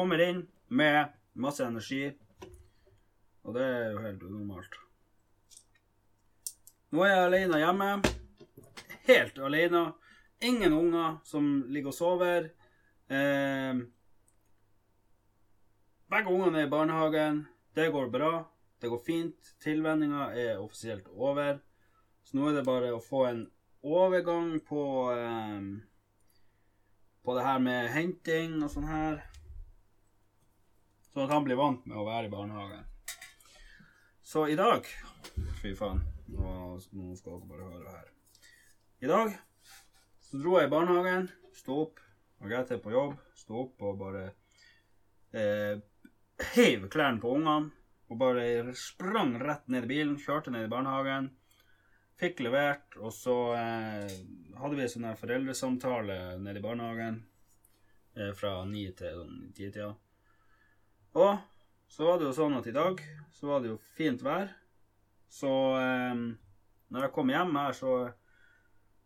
Kommer inn med masse energi. Og det er jo helt unormalt. Nå er jeg alene hjemme. Helt alene. Ingen unger som ligger og sover. Eh, begge ungene er i barnehagen. Det går bra. Det går fint. Tilvenninga er offisielt over. Så nå er det bare å få en overgang på eh, på det her med henting og sånn her. Sånn at han blir vant med å være i barnehagen. Så i dag Fy faen. Nå, skal dere bare høre her. I dag så dro jeg i barnehagen, sto opp, og jeg til på jobb, sto opp og bare eh, heiv klærne på ungene. Og bare sprang rett ned i bilen, kjørte ned i barnehagen. Fikk levert, og så eh, hadde vi sånn foreldresamtale nede i barnehagen eh, fra ni til sånn ti-tida. Og så var det jo sånn at i dag så var det jo fint vær. Så eh, når jeg kom hjem her, så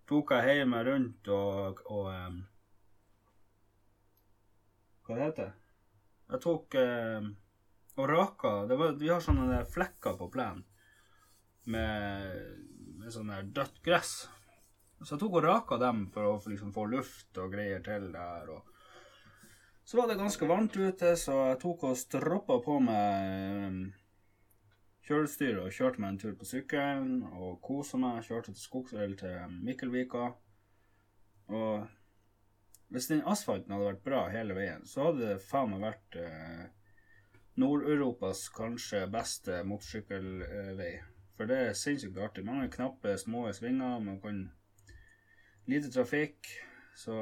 tok jeg heiv meg rundt og, og eh, Hva det heter Jeg tok eh, og raka det var, Vi har sånne flekker på plenen med, med sånn der dødt gress. Så jeg tok og raka dem for å liksom, få luft og greier til der. Og så var det ganske varmt ute, så jeg tok og stroppa på meg um, og kjørte meg en tur på sykkelen og kosa meg. Kjørte til skogs til Mikkelvika. Og hvis den asfalten hadde vært bra hele veien, så hadde det faen meg vært eh, Nord-Europas kanskje beste motorsykkelvei. For det er sinnssykt artig. Mange knappe, små svinger. Man kan Lite trafikk, så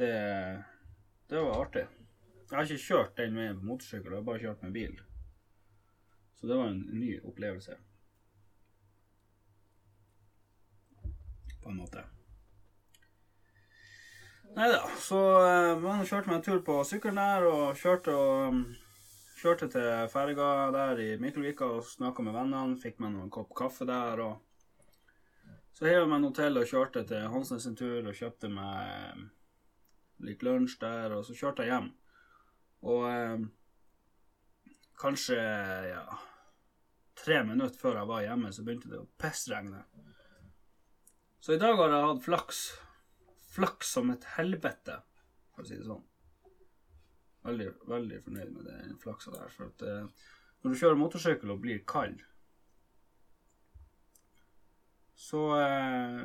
det Det var artig. Jeg har ikke kjørt den med motorsykkel, jeg har bare kjørt med bil. Så det var en ny opplevelse. På en måte. Nei da, så uh, man kjørte meg en tur på sykkelen der, og kjørte og um, Kjørte til ferga der i Mikkelvika og snakka med vennene. Fikk meg en kopp kaffe der. og Så hev jeg meg noe til og kjørte til Hansnes sin tur og kjøpte meg litt lunsj der. Og så kjørte jeg hjem. Og eh, kanskje ja, tre minutter før jeg var hjemme, så begynte det å pissregne. Så i dag har jeg hatt flaks. Flaks som et helvete, for å si det sånn veldig, veldig fornøyd med den flaksa der. For at eh, når du kjører motorsykkel og blir kald, så eh,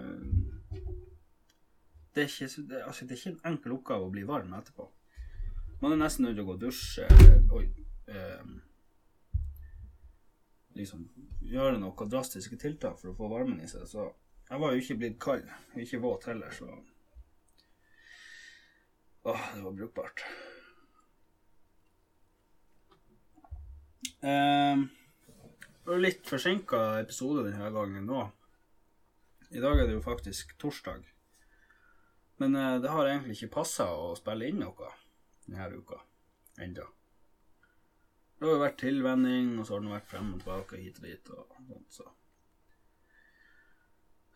det, er ikke, det, altså, det er ikke en enkel oppgave å bli varm etterpå. Man er nesten nødt til å gå og dusje eller oi, eh, liksom gjøre noen drastiske tiltak for å få varmen i seg. Så jeg var jo ikke blitt kald, ikke våt heller, så Åh, det var brukbart. Eh, litt forsinka episode denne gangen nå. I dag er det jo faktisk torsdag. Men eh, det har egentlig ikke passa å spille inn noe denne uka ennå. Det har jo vært tilvenning, og så har den vært frem og tilbake hit og dit. og sånt, så.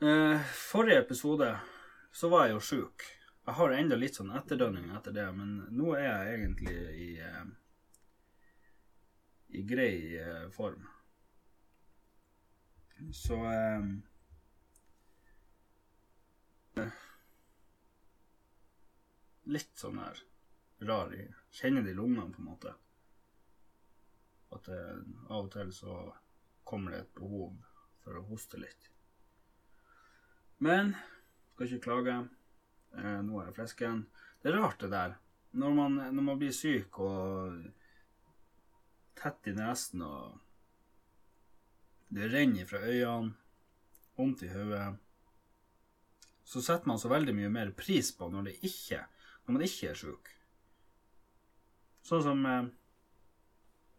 Eh, forrige episode så var jeg jo sjuk. Jeg har enda litt sånn etterdønning etter det, men nå er jeg egentlig i eh, i grei eh, form. Så eh, Litt sånn her rar i Kjenner det i lungene, på en måte. At det, av og til så kommer det et behov for å hoste litt. Men skal ikke klage. Eh, nå er jeg frisk igjen. Det er rart, det der. Når man, når man blir syk og tett i nesen, og det renner fra øynene, vondt i hodet, så setter man så veldig mye mer pris på når, det ikke, når man ikke er sjuk. Sånn som eh,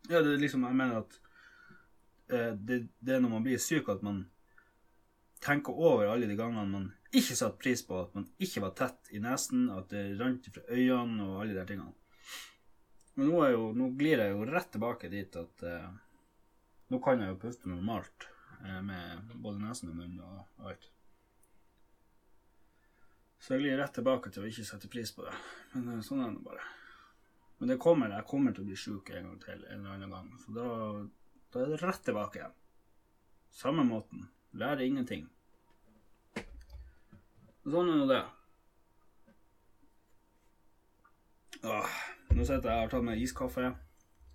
Ja, det er liksom Jeg mener at eh, det, det er når man blir syk, at man tenker over alle de gangene man ikke satte pris på at man ikke var tett i nesen, at det rant fra øynene og alle de der tingene. Men nå, jo, nå, glir jeg jo rett tilbake dit at eh, Nå kan jeg jo puste normalt eh, med både nesen og munnen og alt. Så jeg glir rett tilbake til å ikke sette pris på det. Men eh, sånn er det bare. Men det kommer, jeg kommer til å bli sjuk en gang til en eller annen gang. Så da, da er det rett tilbake igjen. Samme måten. Lærer ingenting. Sånn er nå det. Åh, nå sitter jeg og har tatt meg iskaffe.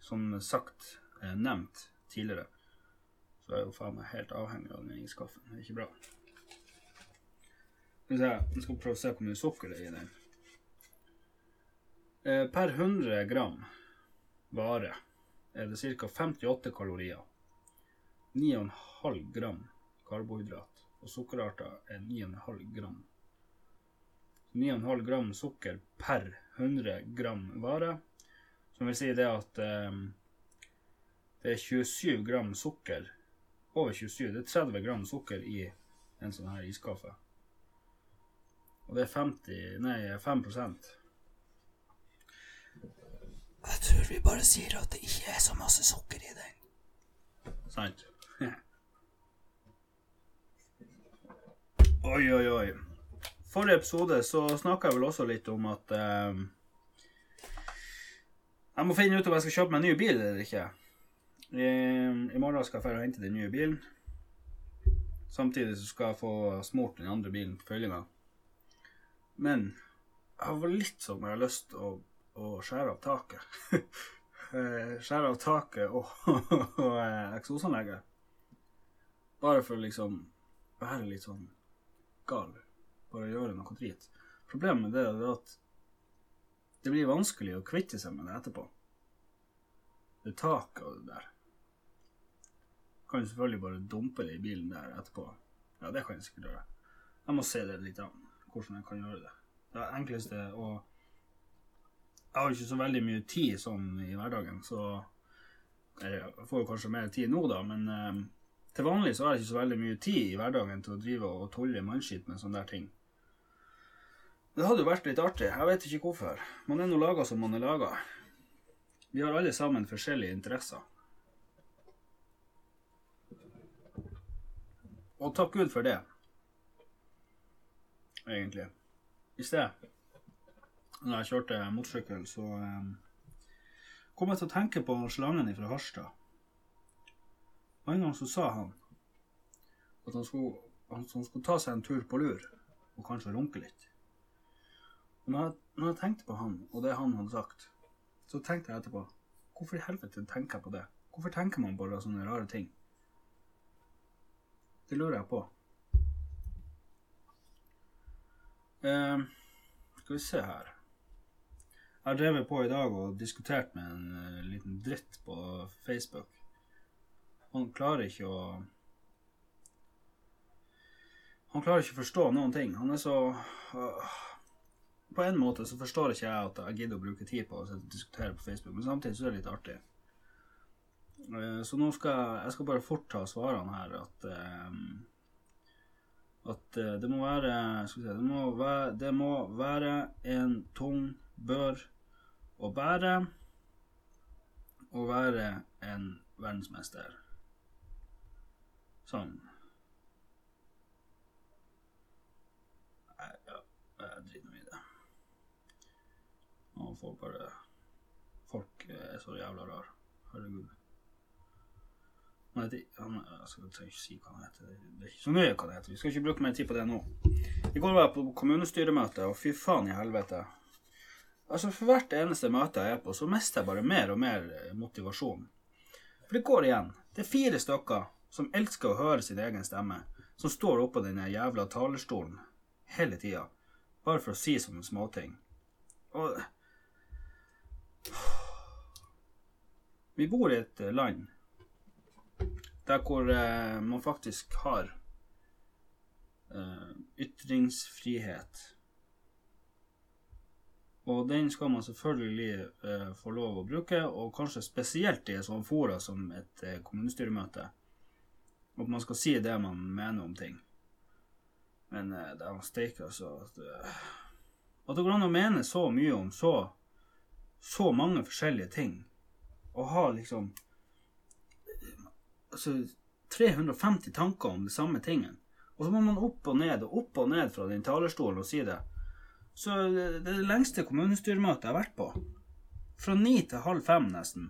Som sagt, eh, nevnt tidligere, så er jeg jo faen meg helt avhengig av den iskaffen. Det er ikke bra. Jeg skal prøve å se hvor mye sukker det er i den. Eh, per 100 gram vare er det ca. 58 kalorier. 9,5 gram karbohydrat. Og sukkerarter er 9,5 gram. 9,5 gram sukker per 100 gram vare. Som vil si det at eh, det er 27 gram sukker. Over 27. Det er 30 gram sukker i en sånn her iskaffe. Og det er 50 Nei, 5 Jeg tror vi bare sier at det ikke er så masse sukker i den. Sant? oi, oi, oi. Forrige episode så snakka jeg vel også litt om at eh, Jeg må finne ut om jeg skal kjøpe meg en ny bil eller ikke. I, I morgen skal jeg dra og hente den nye bilen. Samtidig så skal jeg få smurt den andre bilen på fyllinga. Men jeg har litt sånn jeg har lyst til å, å skjære av taket. Eh, skjære av taket og, og eh, eksosanlegget. Bare for å liksom være litt sånn gal. Bare gjøre noe drit. Problemet med det er at det blir vanskelig å kvitte seg med det etterpå. Det taket og det der. Kan jo selvfølgelig bare dumpe det i bilen der etterpå. Ja, det kan jeg sikkert gjøre. Jeg må se det litt an, hvordan jeg kan gjøre det. Det enkleste å Jeg har ikke så veldig mye tid sånn i hverdagen, så Jeg får jo kanskje mer tid nå, da, men eh, til vanlig så har jeg ikke så veldig mye tid i hverdagen til å drive og tolle mannskitt med sånne der ting. Det hadde jo vært litt artig. Jeg vet ikke hvorfor. Man er nå laga som man er laga. Vi har alle sammen forskjellige interesser. Og takk Gud for det, egentlig. I sted, når jeg kjørte motorsykkel, så um, kom jeg til å tenke på slangen fra Harstad. Og en gang så sa han at han skulle, at han skulle ta seg en tur på lur, og kanskje runke litt. Og når jeg, når jeg tenkte på han, og det han hadde sagt, så tenkte jeg etterpå Hvorfor i helvete tenker jeg på det? Hvorfor tenker man bare sånne rare ting? Det lurer jeg på. Eh, skal vi se her Jeg har drevet på i dag og diskutert med en eh, liten dritt på Facebook. Han klarer ikke å Han klarer ikke å forstå noen ting. Han er så På en måte så forstår ikke jeg at jeg gidder å bruke tid på å diskutere på Facebook, men samtidig så er det litt artig. Eh, Så nå skal jeg, jeg skal bare fort ta svarene her at eh, At eh, det må være vi det må være, det må være en tung bør å bære å være en verdensmester. Sånn. Nei, ja, jeg driter meg i det. Og folk bare Folk er så jævla rar. Herregud. Nei, det, han, jeg skal ikke si hva han heter. Det er ikke så nøye hva det heter. Vi skal ikke bruke mer tid på det nå. I går var jeg på kommunestyremøte, og fy faen i helvete. Altså, For hvert eneste møte jeg er på, så mister jeg bare mer og mer eh, motivasjon. For det går igjen. Det er fire stykker som elsker å høre sin egen stemme, som står oppå den jævla talerstolen hele tida, bare for å si sånne småting. Og Vi bor i et eh, land der hvor eh, man faktisk har eh, ytringsfrihet. Og den skal man selvfølgelig eh, få lov å bruke, og kanskje spesielt i et sånt fora som et eh, kommunestyremøte. At man skal si det man mener om ting. Men eh, det er steike, altså. At, eh, at det går an å mene så mye om så, så mange forskjellige ting, og ha liksom altså 350 tanker om de samme tingen. Og så må man opp og ned og opp og ned fra den talerstolen og si det. Så det det er det lengste kommunestyremøtet jeg har vært på. Fra ni til halv fem, nesten.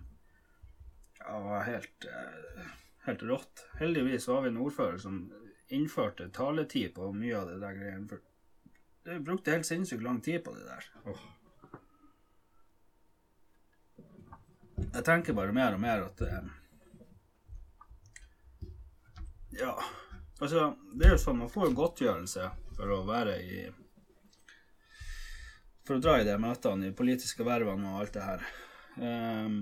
Ja, det var helt, eh, helt rått. Heldigvis var vi en ordfører som innførte taletid på mye av det der greiene. For jeg brukte helt sinnssykt lang tid på det der. Oh. Jeg tenker bare mer og mer at eh, Ja, altså Det er jo sånn man får jo godtgjørelse for å være i For å dra i de møtene, i politiske vervene og alt det her. Um,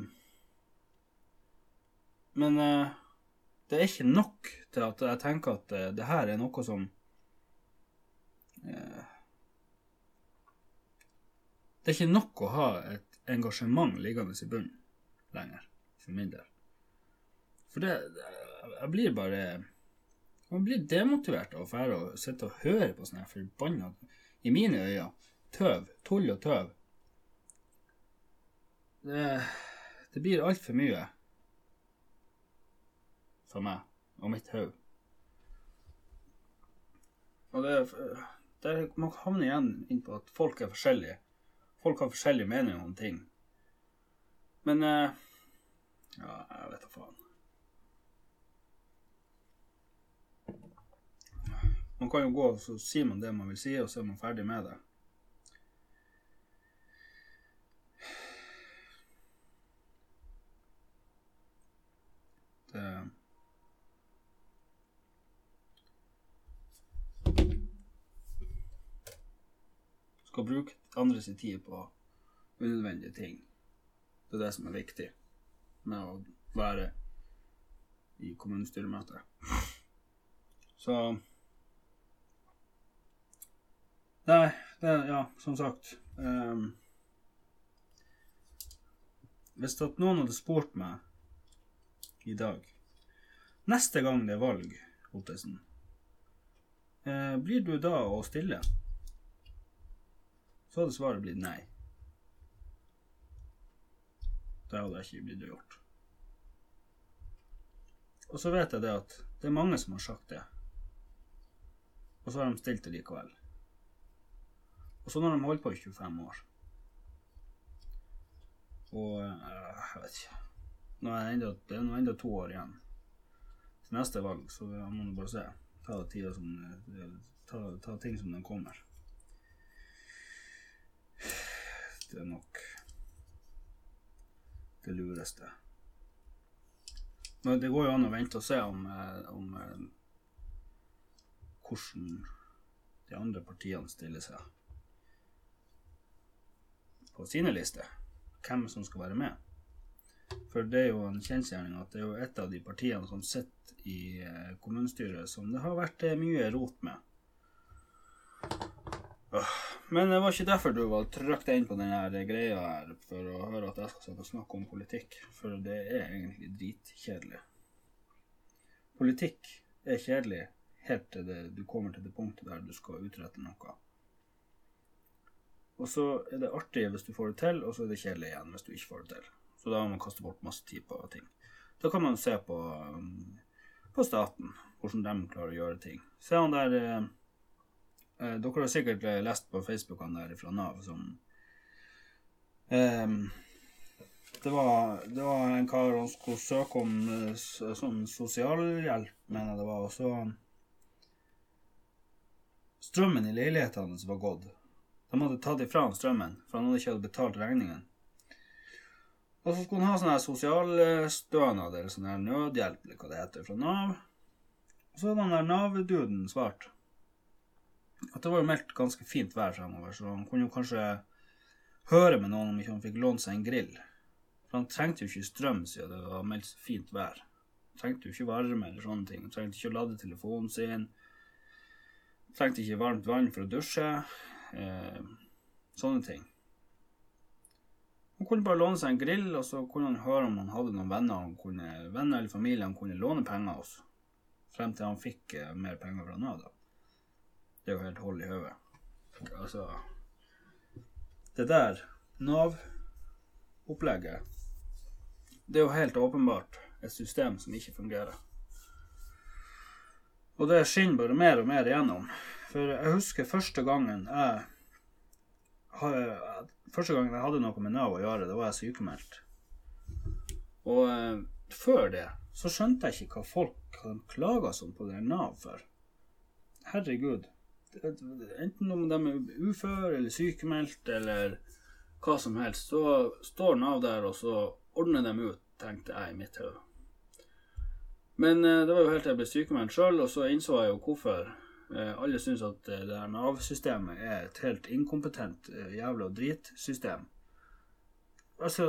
men uh, det er ikke nok til at jeg tenker at uh, det her er noe som uh, Det er ikke nok å ha et engasjement liggende i bunnen lenger, for min del. For det Jeg blir bare Man blir demotivert av å være og sitte og høre på sånne forbanna I mine øyne tøv. Tull og tøv. Det, det blir altfor mye for meg og mitt hode. Og det, det Man havner igjen inn på at folk er forskjellige. Folk har forskjellige meninger om ting. Men eh, Ja, jeg vet da faen. Man kan jo gå og så sier man det man vil si, og så er man ferdig med det. Det Skal bruke andre sin tid på unødvendige ting. Det er det som er viktig med å være i kommunestyremøtet. Så Nei, det Ja, som sagt. um, hvis at noen hadde spurt meg i dag Neste gang det er valg, Ottesen, uh, blir du da å stille? Så hadde svaret blitt nei. Det hadde jeg ikke blitt gjort. Og så vet jeg det at det er mange som har sagt det. Og så har de stilt det likevel. Og sånn har de holdt på i 25 år. Og eh, jeg vet ikke nå er enda, det er nå enda to år igjen til neste valg, så jeg må bare se. Ta, tida som, det- ta, ta ting som de kommer. Det er nok det lureste. Men det går jo an å vente og se om, eh, om eh, hvordan de andre partiene stiller seg på sine lister. Hvem som skal være med. For det er jo en kjensgjerning at det er jo et av de partiene som sitter i eh, kommunestyret som det har vært eh, mye rot med. Men det var ikke derfor du var trykt inn på denne greia her, for å høre at jeg skal sitte og snakke om politikk. For det er egentlig dritkjedelig. Politikk er kjedelig helt til det, du kommer til det punktet der du skal utrette noe. Og så er det artig hvis du får det til, og så er det kjedelig igjen hvis du ikke får det til. Så da må man kaste bort masse tid på ting. Da kan man se på, um, på staten, hvordan de klarer å gjøre ting. Se han der eh, eh, Dere har sikkert eh, lest på Facebook han der fra Nav som ehm, det, var, det var en kar som skulle søke om eh, sånn sosialhjelp, mener jeg det var, og så Strømmen i leiligheten hans var gått. De hadde tatt ifra han strømmen, for han hadde ikke hadde betalt regningen. Og så skulle han ha sånn sosialstønad, eller sånn her nødhjelp, eller hva det heter, fra Nav. Og så hadde han der Nav-duden svart at det var jo meldt ganske fint vær fremover, så han kunne jo kanskje høre med noen om ikke han fikk låne seg en grill. For han trengte jo ikke strøm siden det var meldt fint vær. Han trengte jo ikke varme eller sånne ting. Han trengte ikke å lade telefonen sin. Han trengte ikke varmt vann for å dusje. Eh, sånne ting. Han kunne bare låne seg en grill, og så kunne han høre om han hadde noen venner han kunne, venner eller familie han kunne låne penger hos. Frem til han fikk eh, mer penger fra Nav, da. Det er jo helt hold i hodet. Altså Det der Nav-opplegget Det er jo helt åpenbart et system som ikke fungerer. Og det skinner bare mer og mer igjennom. For jeg husker første gangen jeg Første gangen jeg hadde noe med Nav å gjøre, da var jeg sykemeldt. Og eh, før det så skjønte jeg ikke hva folk klaga sånn på det Nav for. Herregud. Enten om de er ufør eller sykemeldt eller hva som helst, så står Nav der, og så ordner de ut, tenkte jeg i mitt hode. Men eh, det var jo helt til jeg ble sykemeldt sjøl, og så innså jeg jo hvorfor. Eh, alle syns at eh, det der Nav-systemet er et helt inkompetent eh, jævla dritsystem. Altså,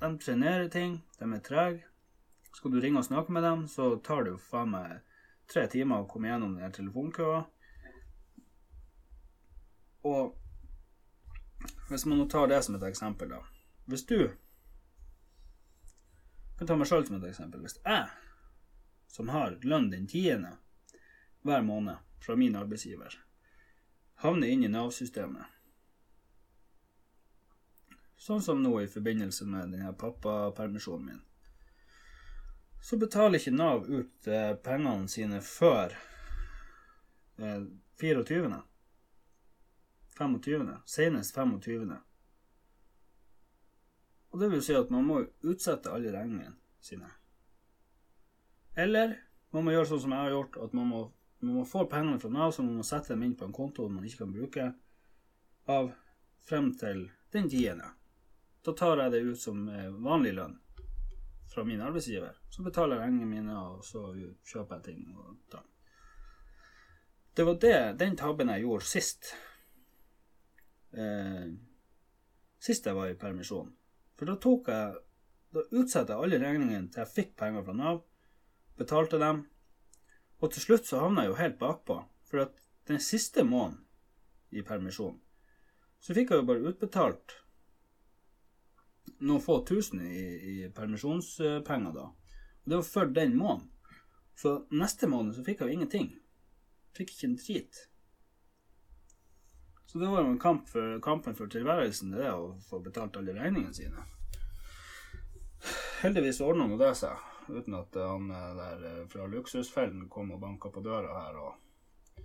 de trenerer ting, de er trege. Skal du ringe og snakke med dem, så tar det jo faen meg tre timer å komme gjennom den telefonkøa. Og hvis man nå tar det som et eksempel, da. Hvis du Jeg kan ta meg sjøl som et eksempel. Hvis jeg, som har lønn den tiende hver måned fra min arbeidsgiver, havner inn i Nav-systemet Sånn som nå i forbindelse med denne pappapermisjonen min. Så betaler ikke Nav ut eh, pengene sine før eh, 24. 25. Senest 25. Og det vil si at man må utsette alle regningene sine. Eller man må gjøre sånn som jeg har gjort, at man må, man må få pengene fra Nav, så man må sette dem inn på en konto man ikke kan bruke, av frem til den tiende. Da tar jeg det ut som eh, vanlig lønn fra min arbeidsgiver. Så betaler jeg regningene mine, og så kjøper jeg ting. Og da. Det var det, den tabben jeg gjorde sist. Eh, sist jeg var i permisjon. For da tok jeg Da utsatte jeg alle regningene til jeg fikk penger fra Nav, betalte dem, og til slutt så havna jeg jo helt bakpå. For at den siste måneden i permisjon, så fikk jeg jo bare utbetalt noen få tusen i, i permisjonspenger da. Og det var før den måneden. Så neste måned så fikk jeg jo ingenting. Fikk ikke en drit. Så det var jo en kamp for, kampen for tilværelsen, det å få betalt alle regningene sine. Heldigvis ordna nå det seg, uten at han eh, der eh, fra Luksusfellen kom og banka på døra her og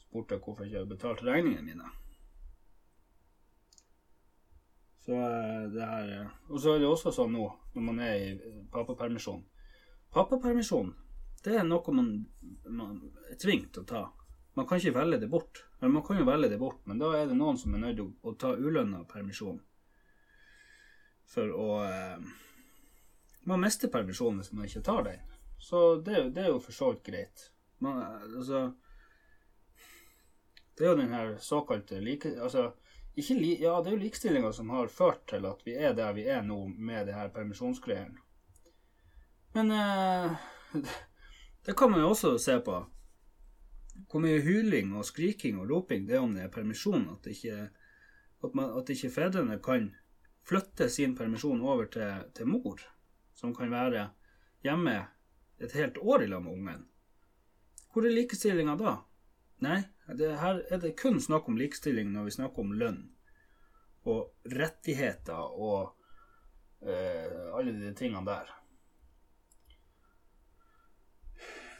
spurte hvorfor jeg ikke hadde betalt regningene mine. Så eh, det her Og så er det også sånn nå, når man er i pappapermisjon Pappapermisjon, det er noe man, man er tvunget til å ta. Man kan ikke velge det bort. Eller man kan jo velge det bort, men da er det noen som er nødt til å ta ulønna permisjon. For å eh, Man mister permisjonen hvis man ikke tar den. Så det, det er jo for så vidt greit. Man, altså Det er jo den her såkalte like... Altså, ikke li, ja, det er jo likestillinga som har ført til at vi er der vi er nå med det her permisjonsgreiene. Men eh, det kan man jo også se på. Hvor mye hyling og skriking og roping det er om det er permisjon. At ikke, at man, at ikke fedrene kan flytte sin permisjon over til, til mor, som kan være hjemme et helt år i lag med ungen. Hvor er likestillinga da? Nei, det, her er det kun snakk om likestilling når vi snakker om lønn og rettigheter og uh, alle de tingene der.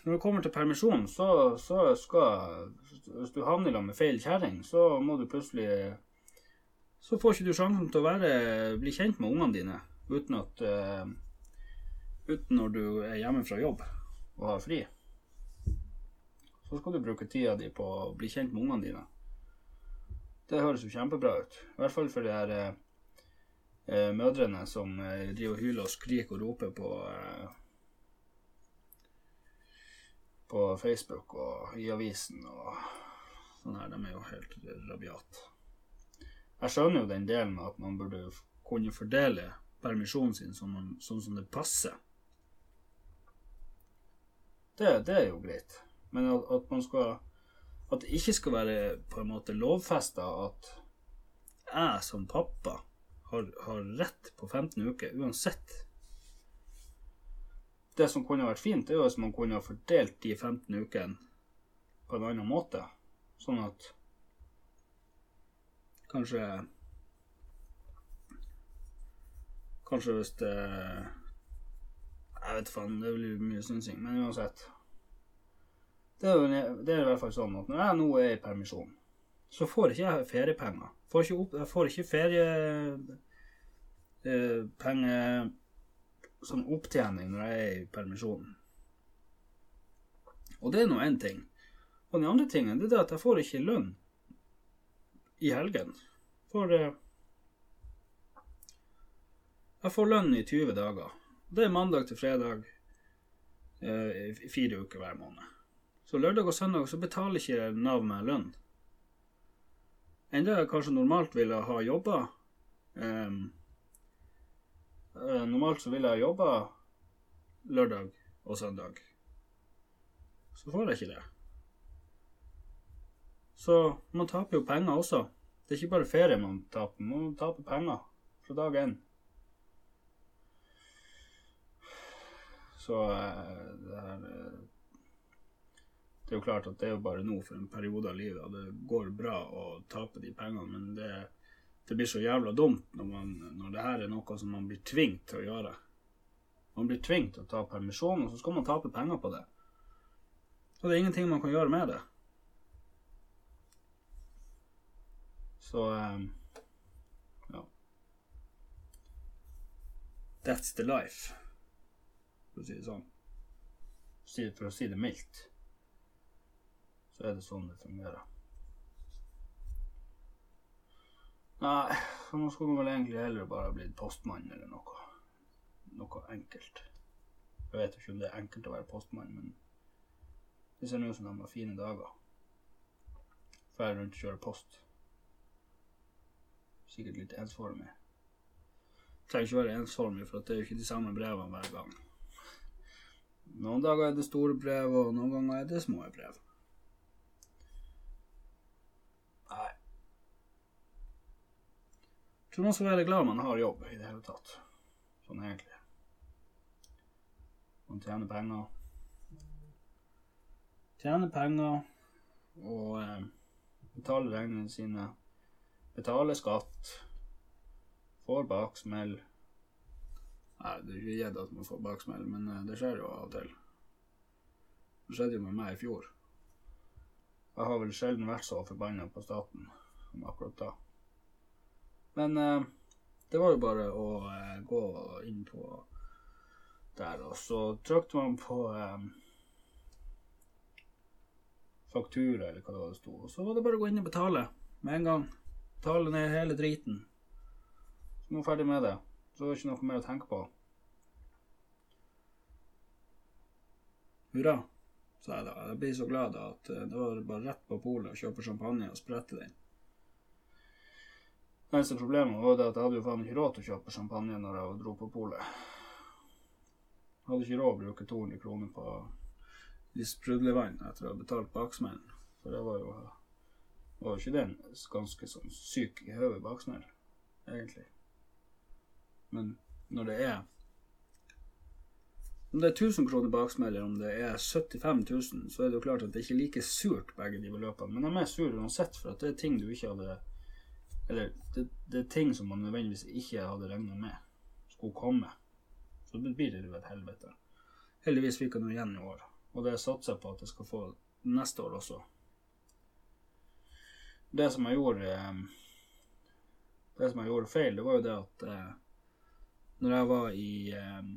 Når det kommer til permisjon, så, så skal Hvis du havner i med feil kjerring, så må du plutselig Så får ikke du sjansen til å være, bli kjent med ungene dine uten at eh, Uten når du er hjemme fra jobb og har fri. Så skal du bruke tida di på å bli kjent med ungene dine. Det høres jo kjempebra ut. I hvert fall for de her eh, eh, mødrene som eh, driver og hyler og skriker og roper på eh, på Facebook og i avisen og sånn her. De er jo helt rabiat. Jeg skjønner jo den delen med at man burde kunne fordele permisjonen sin sånn, sånn som det passer. Det, det er jo greit. Men at, at man skal At det ikke skal være på en måte lovfesta at jeg som pappa har, har rett på 15 uker uansett det som kunne vært fint, er jo hvis man kunne ha fordelt de 15 ukene på en annen måte. Sånn at Kanskje Kanskje hvis det Jeg vet faen, det blir mye synsing, men uansett. Det er, det er i hvert fall sånn at når jeg nå er i permisjon, så får ikke jeg feriepenger. Får ikke opp, jeg får ikke feriepenger som opptjening når jeg er i permisjon. Og det er nå én ting. Og den andre tingen det er at jeg får ikke lønn i helgen. For eh, jeg får lønn i 20 dager. Det er mandag til fredag eh, fire uker hver måned. Så lørdag og søndag så betaler ikke Nav meg lønn. Enda jeg kanskje normalt ville ha jobba eh, Normalt så ville jeg jobba lørdag og søndag. Så får jeg ikke det. Så man taper jo penger også. Det er ikke bare ferie man taper, man taper penger fra dag én. Så eh, det her eh, Det er jo klart at det er jo bare nå for en periode av livet, og det går bra å tape de pengene, men det, det blir så jævla dumt når, man, når det her er noe som man blir tvunget til å gjøre. Man blir tvunget til å ta permisjon, og så skal man tape penger på det. Og det er ingenting man kan gjøre med det. Så um, ja. That's the life, for å si det sånn. For å si det mildt, så er det sånn det fungerer. Nei, nå skulle man vel egentlig heller bare blitt postmann eller noe. Noe enkelt. Jeg vet ikke om det er enkelt å være postmann, men det ser ut som de har fine dager. Drar rundt og kjører post. Sikkert litt ensformig. Trenger ikke være ensformig, for det er jo ikke de samme brevene hver gang. Noen dager er det store brev, og noen ganger er det små brev. Nei. Jeg tror man skal være glad man har jobb i det hele tatt. Sånn egentlig. Man tjener penger. Tjener penger og eh, betaler regningene sine. Betaler skatt. Får baksmell. Nei, det er ikke gitt at man får baksmell, men eh, det skjer jo av og til. Det skjedde jo med meg i fjor. Jeg har vel sjelden vært så forbanna på staten som akkurat da. Men eh, det var jo bare å eh, gå inn på der, og så trykte man på eh, faktura, eller hva det var det sto, og så var det bare å gå inn og betale med en gang. Betale ned hele driten. Så nå er ferdig med det. Så det var ikke noe mer å tenke på. Hurra, sa jeg da. Jeg blir så glad da at eh, det var bare rett på polet å kjøpe champagne og sprette den. Eneste problemet var det at jeg hadde jo faen ikke råd til å kjøpe champagne når jeg dro på polet. Jeg hadde ikke råd å bruke 200 kroner på sprudlevann etter å ha betalt baksmellen. For det var jo, var ikke den ganske sånn syk i hodet baksmell, egentlig. Men når det er Om det er 1000 kroner baksmell, eller om det er 75 000, så er det jo klart at det ikke er like surt, begge de beløpene. Men de er sure uansett, for at det er ting du ikke hadde Eller det, det er ting som man nødvendigvis ikke hadde regna med skulle komme. Så det blir det jo et helvete. Heldigvis fikk jeg noe igjen i år, og det satser jeg på at jeg skal få neste år også. Det som jeg gjorde eh, Det som jeg gjorde feil, det var jo det at eh, når jeg var i eh,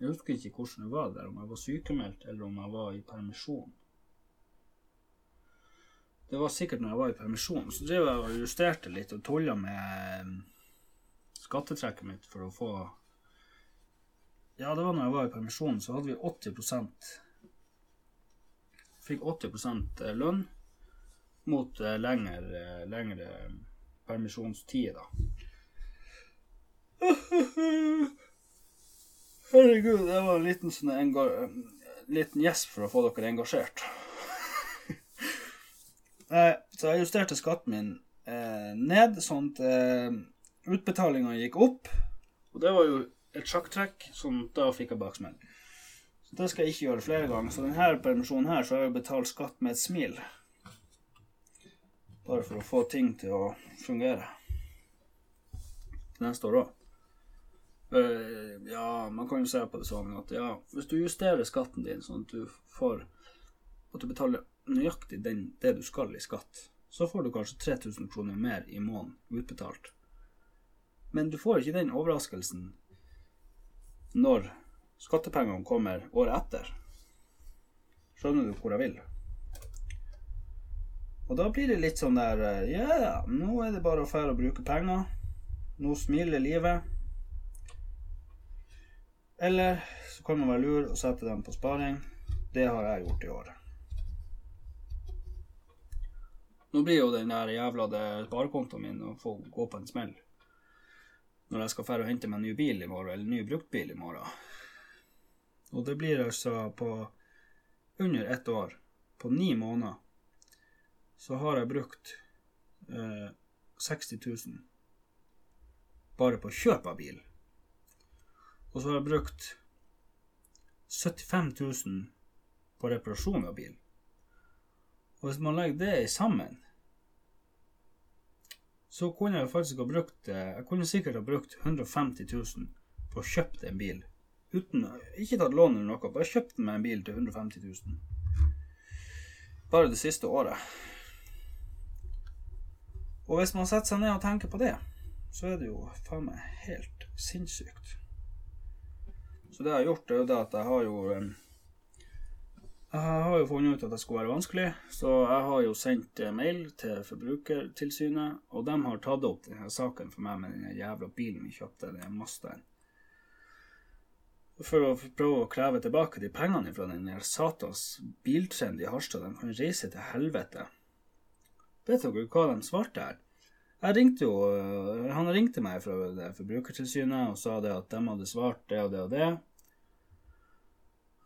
Jeg husker ikke hvordan det var der, om jeg var sykemeldt eller om jeg var i permisjon. Det var sikkert når jeg var i permisjon. Så drev jeg og justerte litt og tulla med skattetrekket mitt for å få Ja, det var når jeg var i permisjon, så hadde vi 80% Fikk 80% lønn mot eh, lengre, lengre permisjonstid, da. Herregud, det var en liten, sånn liten gjesp for å få dere engasjert. Eh, så jeg justerte skatten min eh, ned, sånn at eh, utbetalinga gikk opp. Og det var jo et sjakktrekk, sånn da fikk jeg baksmell. Så det skal jeg ikke gjøre flere ganger. Så denne permisjonen her så har jeg betalt skatt med et smil. Bare for å få ting til å fungere. Neste år òg. Ja, man kan jo se på det sånn at ja, hvis du justerer skatten din sånn at du får at du betaler nøyaktig den, det du skal i skatt, så får du kanskje 3000 kroner mer i måneden utbetalt. Men du får ikke den overraskelsen når skattepengene kommer året etter. Skjønner du hvor jeg vil? Og da blir det litt sånn der eh, Ja, yeah, nå er det bare å fære og bruke penger. Nå smiler livet. Eller så kan man være lur og sette dem på sparing. Det har jeg gjort i år. Nå blir jo den der jævla sparekontoen min å få gå på en smell. Når jeg skal fære og hente meg en ny bil i morgen, eller en ny bruktbil i morgen. Og det blir altså på under ett år, på ni måneder, så har jeg brukt eh, 60 000 bare på kjøp av bil. Og så har jeg brukt 75 000 på reparasjon av bil. Og hvis man legger det sammen, så kunne jeg faktisk ha brukt eh, Jeg kunne sikkert ha brukt 150 000 på å kjøpe en bil. Uten, ikke tatt lån eller noe, bare kjøpt meg en bil til 150 000. Bare det siste året. Og hvis man setter seg ned og tenker på det, så er det jo faen meg helt sinnssykt. Så det jeg har gjort, er jo det at jeg har jo eh, jeg har jo funnet ut at det skulle være vanskelig, så jeg har jo sendt eh, mail til Forbrukertilsynet, og de har tatt opp denne saken for meg med den jævla bilen vi kjøpte, den Mazdaen. For å prøve å kreve tilbake de pengene fra den der satans biltrend i Harstad. De kan reise til helvete. Vet dere hva de svarte her? Jeg ringte jo, eh, Han ringte meg fra Forbrukertilsynet og sa det at de hadde svart det og det og det.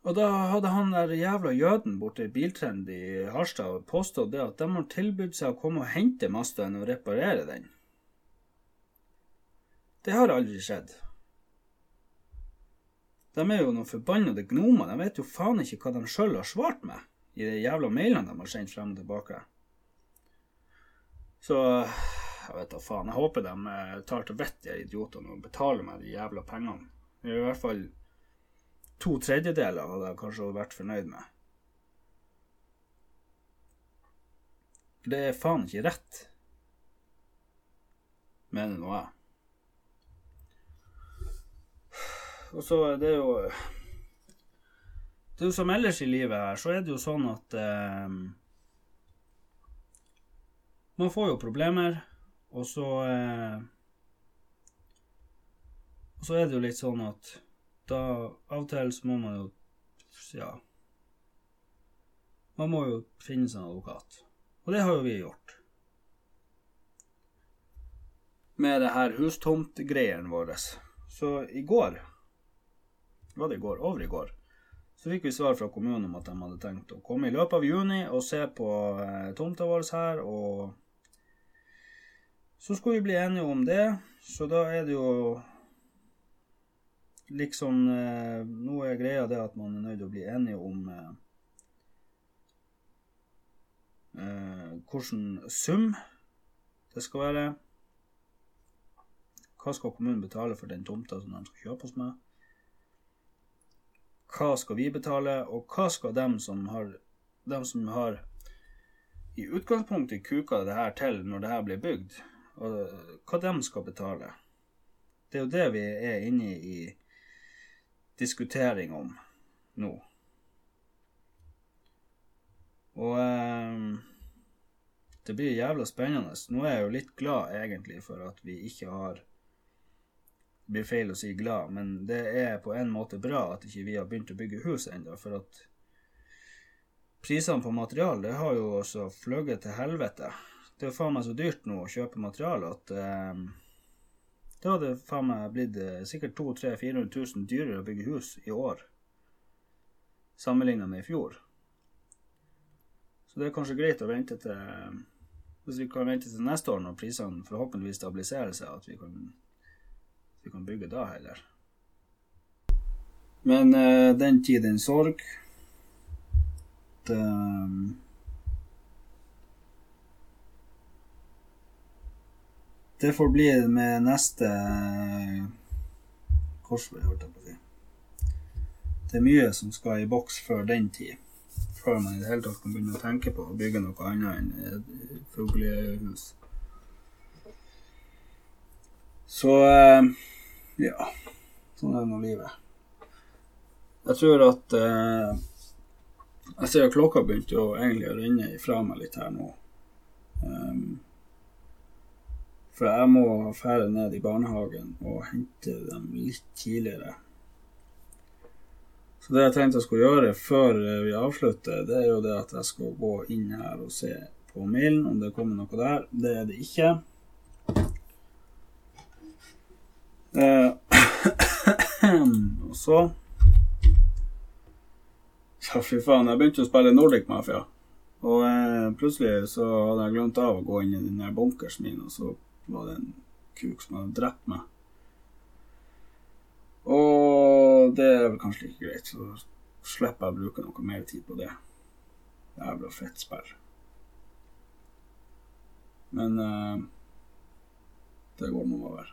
Og da hadde han der jævla jøden borte i Biltrend i Harstad påstått det at de har tilbudt seg å komme og hente Mazdaen og reparere den. Det har aldri skjedd. De er jo noen forbannede gnomer. De vet jo faen ikke hva de sjøl har svart med i de jævla mailene de har sendt frem og tilbake. Så jeg vet da faen. Jeg håper de eh, tar til vettet, de idiotene, og betaler meg de jævla pengene. I hvert fall to tredjedeler hadde jeg kanskje vært fornøyd med. Det er faen ikke rett, mener nå jeg. Og så er det jo Det er jo som ellers i livet her, så er det jo sånn at eh, Man får jo problemer, og så eh, Og så er det jo litt sånn at da av og til så må man jo Ja. Man må jo finne seg en advokat. Og det har jo vi gjort. Med det her hustomtgreiene våre. Så i går Var det i går? Over i går. Så fikk vi svar fra kommunen om at de hadde tenkt å komme i løpet av juni og se på eh, tomta vår her, og så skulle vi bli enige om det. Så da er det jo liksom eh, Nå er greia det at man er nødt til å bli enige om eh, eh, hvilken sum det skal være. Hva skal kommunen betale for den tomta som de skal kjøpe oss med? Hva skal vi betale, og hva skal dem som har, dem som har i utgangspunktet kuka det her til når det her blir bygd, og hva dem skal betale? Det er jo det vi er inne i diskutering om nå. Og eh, det blir jævla spennende. Nå er jeg jo litt glad egentlig for at vi ikke har Det blir feil å si glad, men det er på en måte bra at ikke vi har begynt å bygge hus ennå, for at prisene på material det har jo også fløyet til helvete. Det er faen meg så dyrt nå å kjøpe materiale at eh, det hadde faen meg blitt eh, sikkert 200 000-400 000 dyrere å bygge hus i år sammenlignet med i fjor. Så det er kanskje greit å vente til Hvis vi kan vente til neste år, når prisene forhåpentligvis stabiliserer seg, at vi kan, vi kan bygge da heller. Men uh, den tid, den sorg. Det, um, det får bli med neste korsvei, holdt jeg på si. Det er mye som skal i boks før den tid. før man i det hele tatt kan begynne å tenke på å bygge noe annet enn et fuglehus. Så eh, ja. Sånn er nå livet. Jeg tror at eh, Jeg ser at klokka begynte jo egentlig å renne ifra meg litt her nå. Um, for jeg må fære ned i barnehagen og hente dem litt tidligere. Så det jeg tenkte jeg skulle gjøre før vi avslutter, det er jo det at jeg skal gå inn her og se på mailen om det kommer noe der. Det er det ikke. Eh, og så Ja, fy faen. Jeg begynte å spille Nordic Mafia. Og eh, plutselig så hadde jeg glemt av å gå inn i den der bunkersen min, og så var det en kuk som hadde drept meg. Og det er vel kanskje ikke greit, så slipper jeg å bruke noe mer tid på det. Jævla fett spill. Men uh, det går nå over.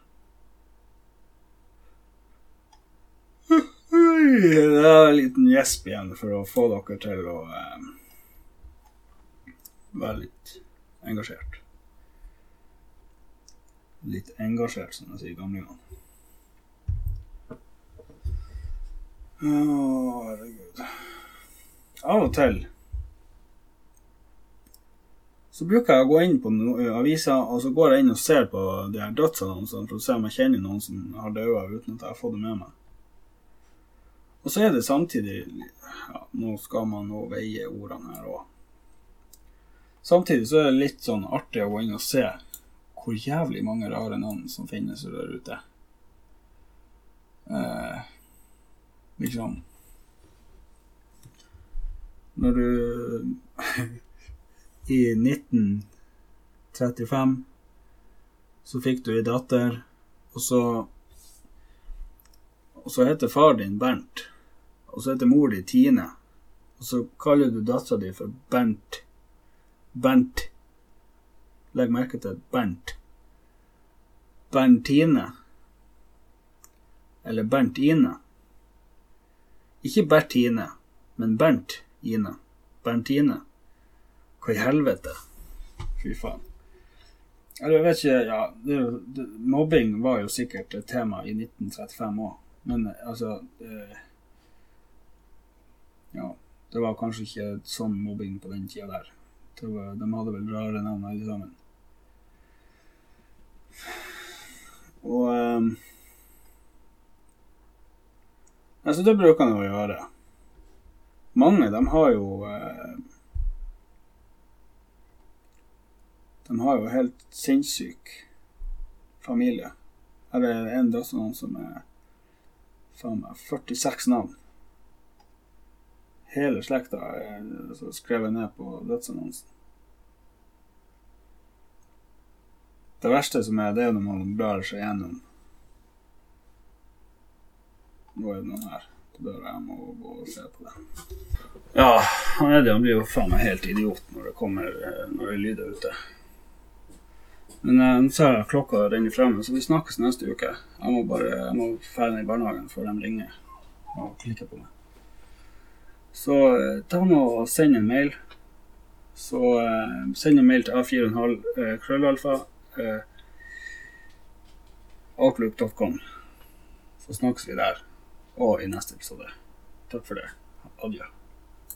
Det er en liten gjesp igjen for å få dere til å uh, være litt engasjert. Litt engasjert, som jeg sier gamlingene. Å, herregud. Av og til så bruker jeg å gå inn på aviser, og så går jeg inn og ser på de her dødsannonsene for å se om jeg kjenner noen som har daua uten at jeg har fått det med meg. Og så er det samtidig ja, Nå skal man nå veie ordene her òg. Samtidig så er det litt sånn artig å gå inn og se hvor jævlig mange rare navn som finnes der ute. Eh, liksom Når du I 1935 så fikk du ei datter, og så Og så heter far din Bernt, og så heter mor di Tine, og så kaller du dattera di for Bernt. Bernt. Legg merke til Bernt. Berntine. Eller Bernt-Ine. Ikke Bertine, men Bernt-Ine. Berntine. Hva i helvete? Fy faen. Eller jeg vet ikke Ja, det, det, mobbing var jo sikkert et tema i 1935 òg, men altså det, Ja, det var kanskje ikke sånn mobbing på den tida der. Var, de hadde vel rare navn alle sammen. Og um, Altså, det bruker han å gjøre. Mange, de har jo uh, De har jo helt sinnssyk familie. Er det en dødsnavn som er faen meg 46 navn. Hele slekta er altså, skrevet ned på dødsannonsen. Det verste som er, det er når man blar seg gjennom. Nå er det noen her. Da bør jeg må gå og se på det. Ja, han Eddie blir jo faen meg helt idiot når det kommer når det er lyder ute. Men eh, nå ser jeg klokka renner fremme, så vi snakkes neste uke. Jeg må bare jeg må ned i barnehagen før de ringer og klikker på meg. Så eh, ta nå og send en mail. Så eh, send en mail til a4,5 eh, krøllalfa outlook.com. Så snakkes vi der og i neste episode. Takk for det. Adjø.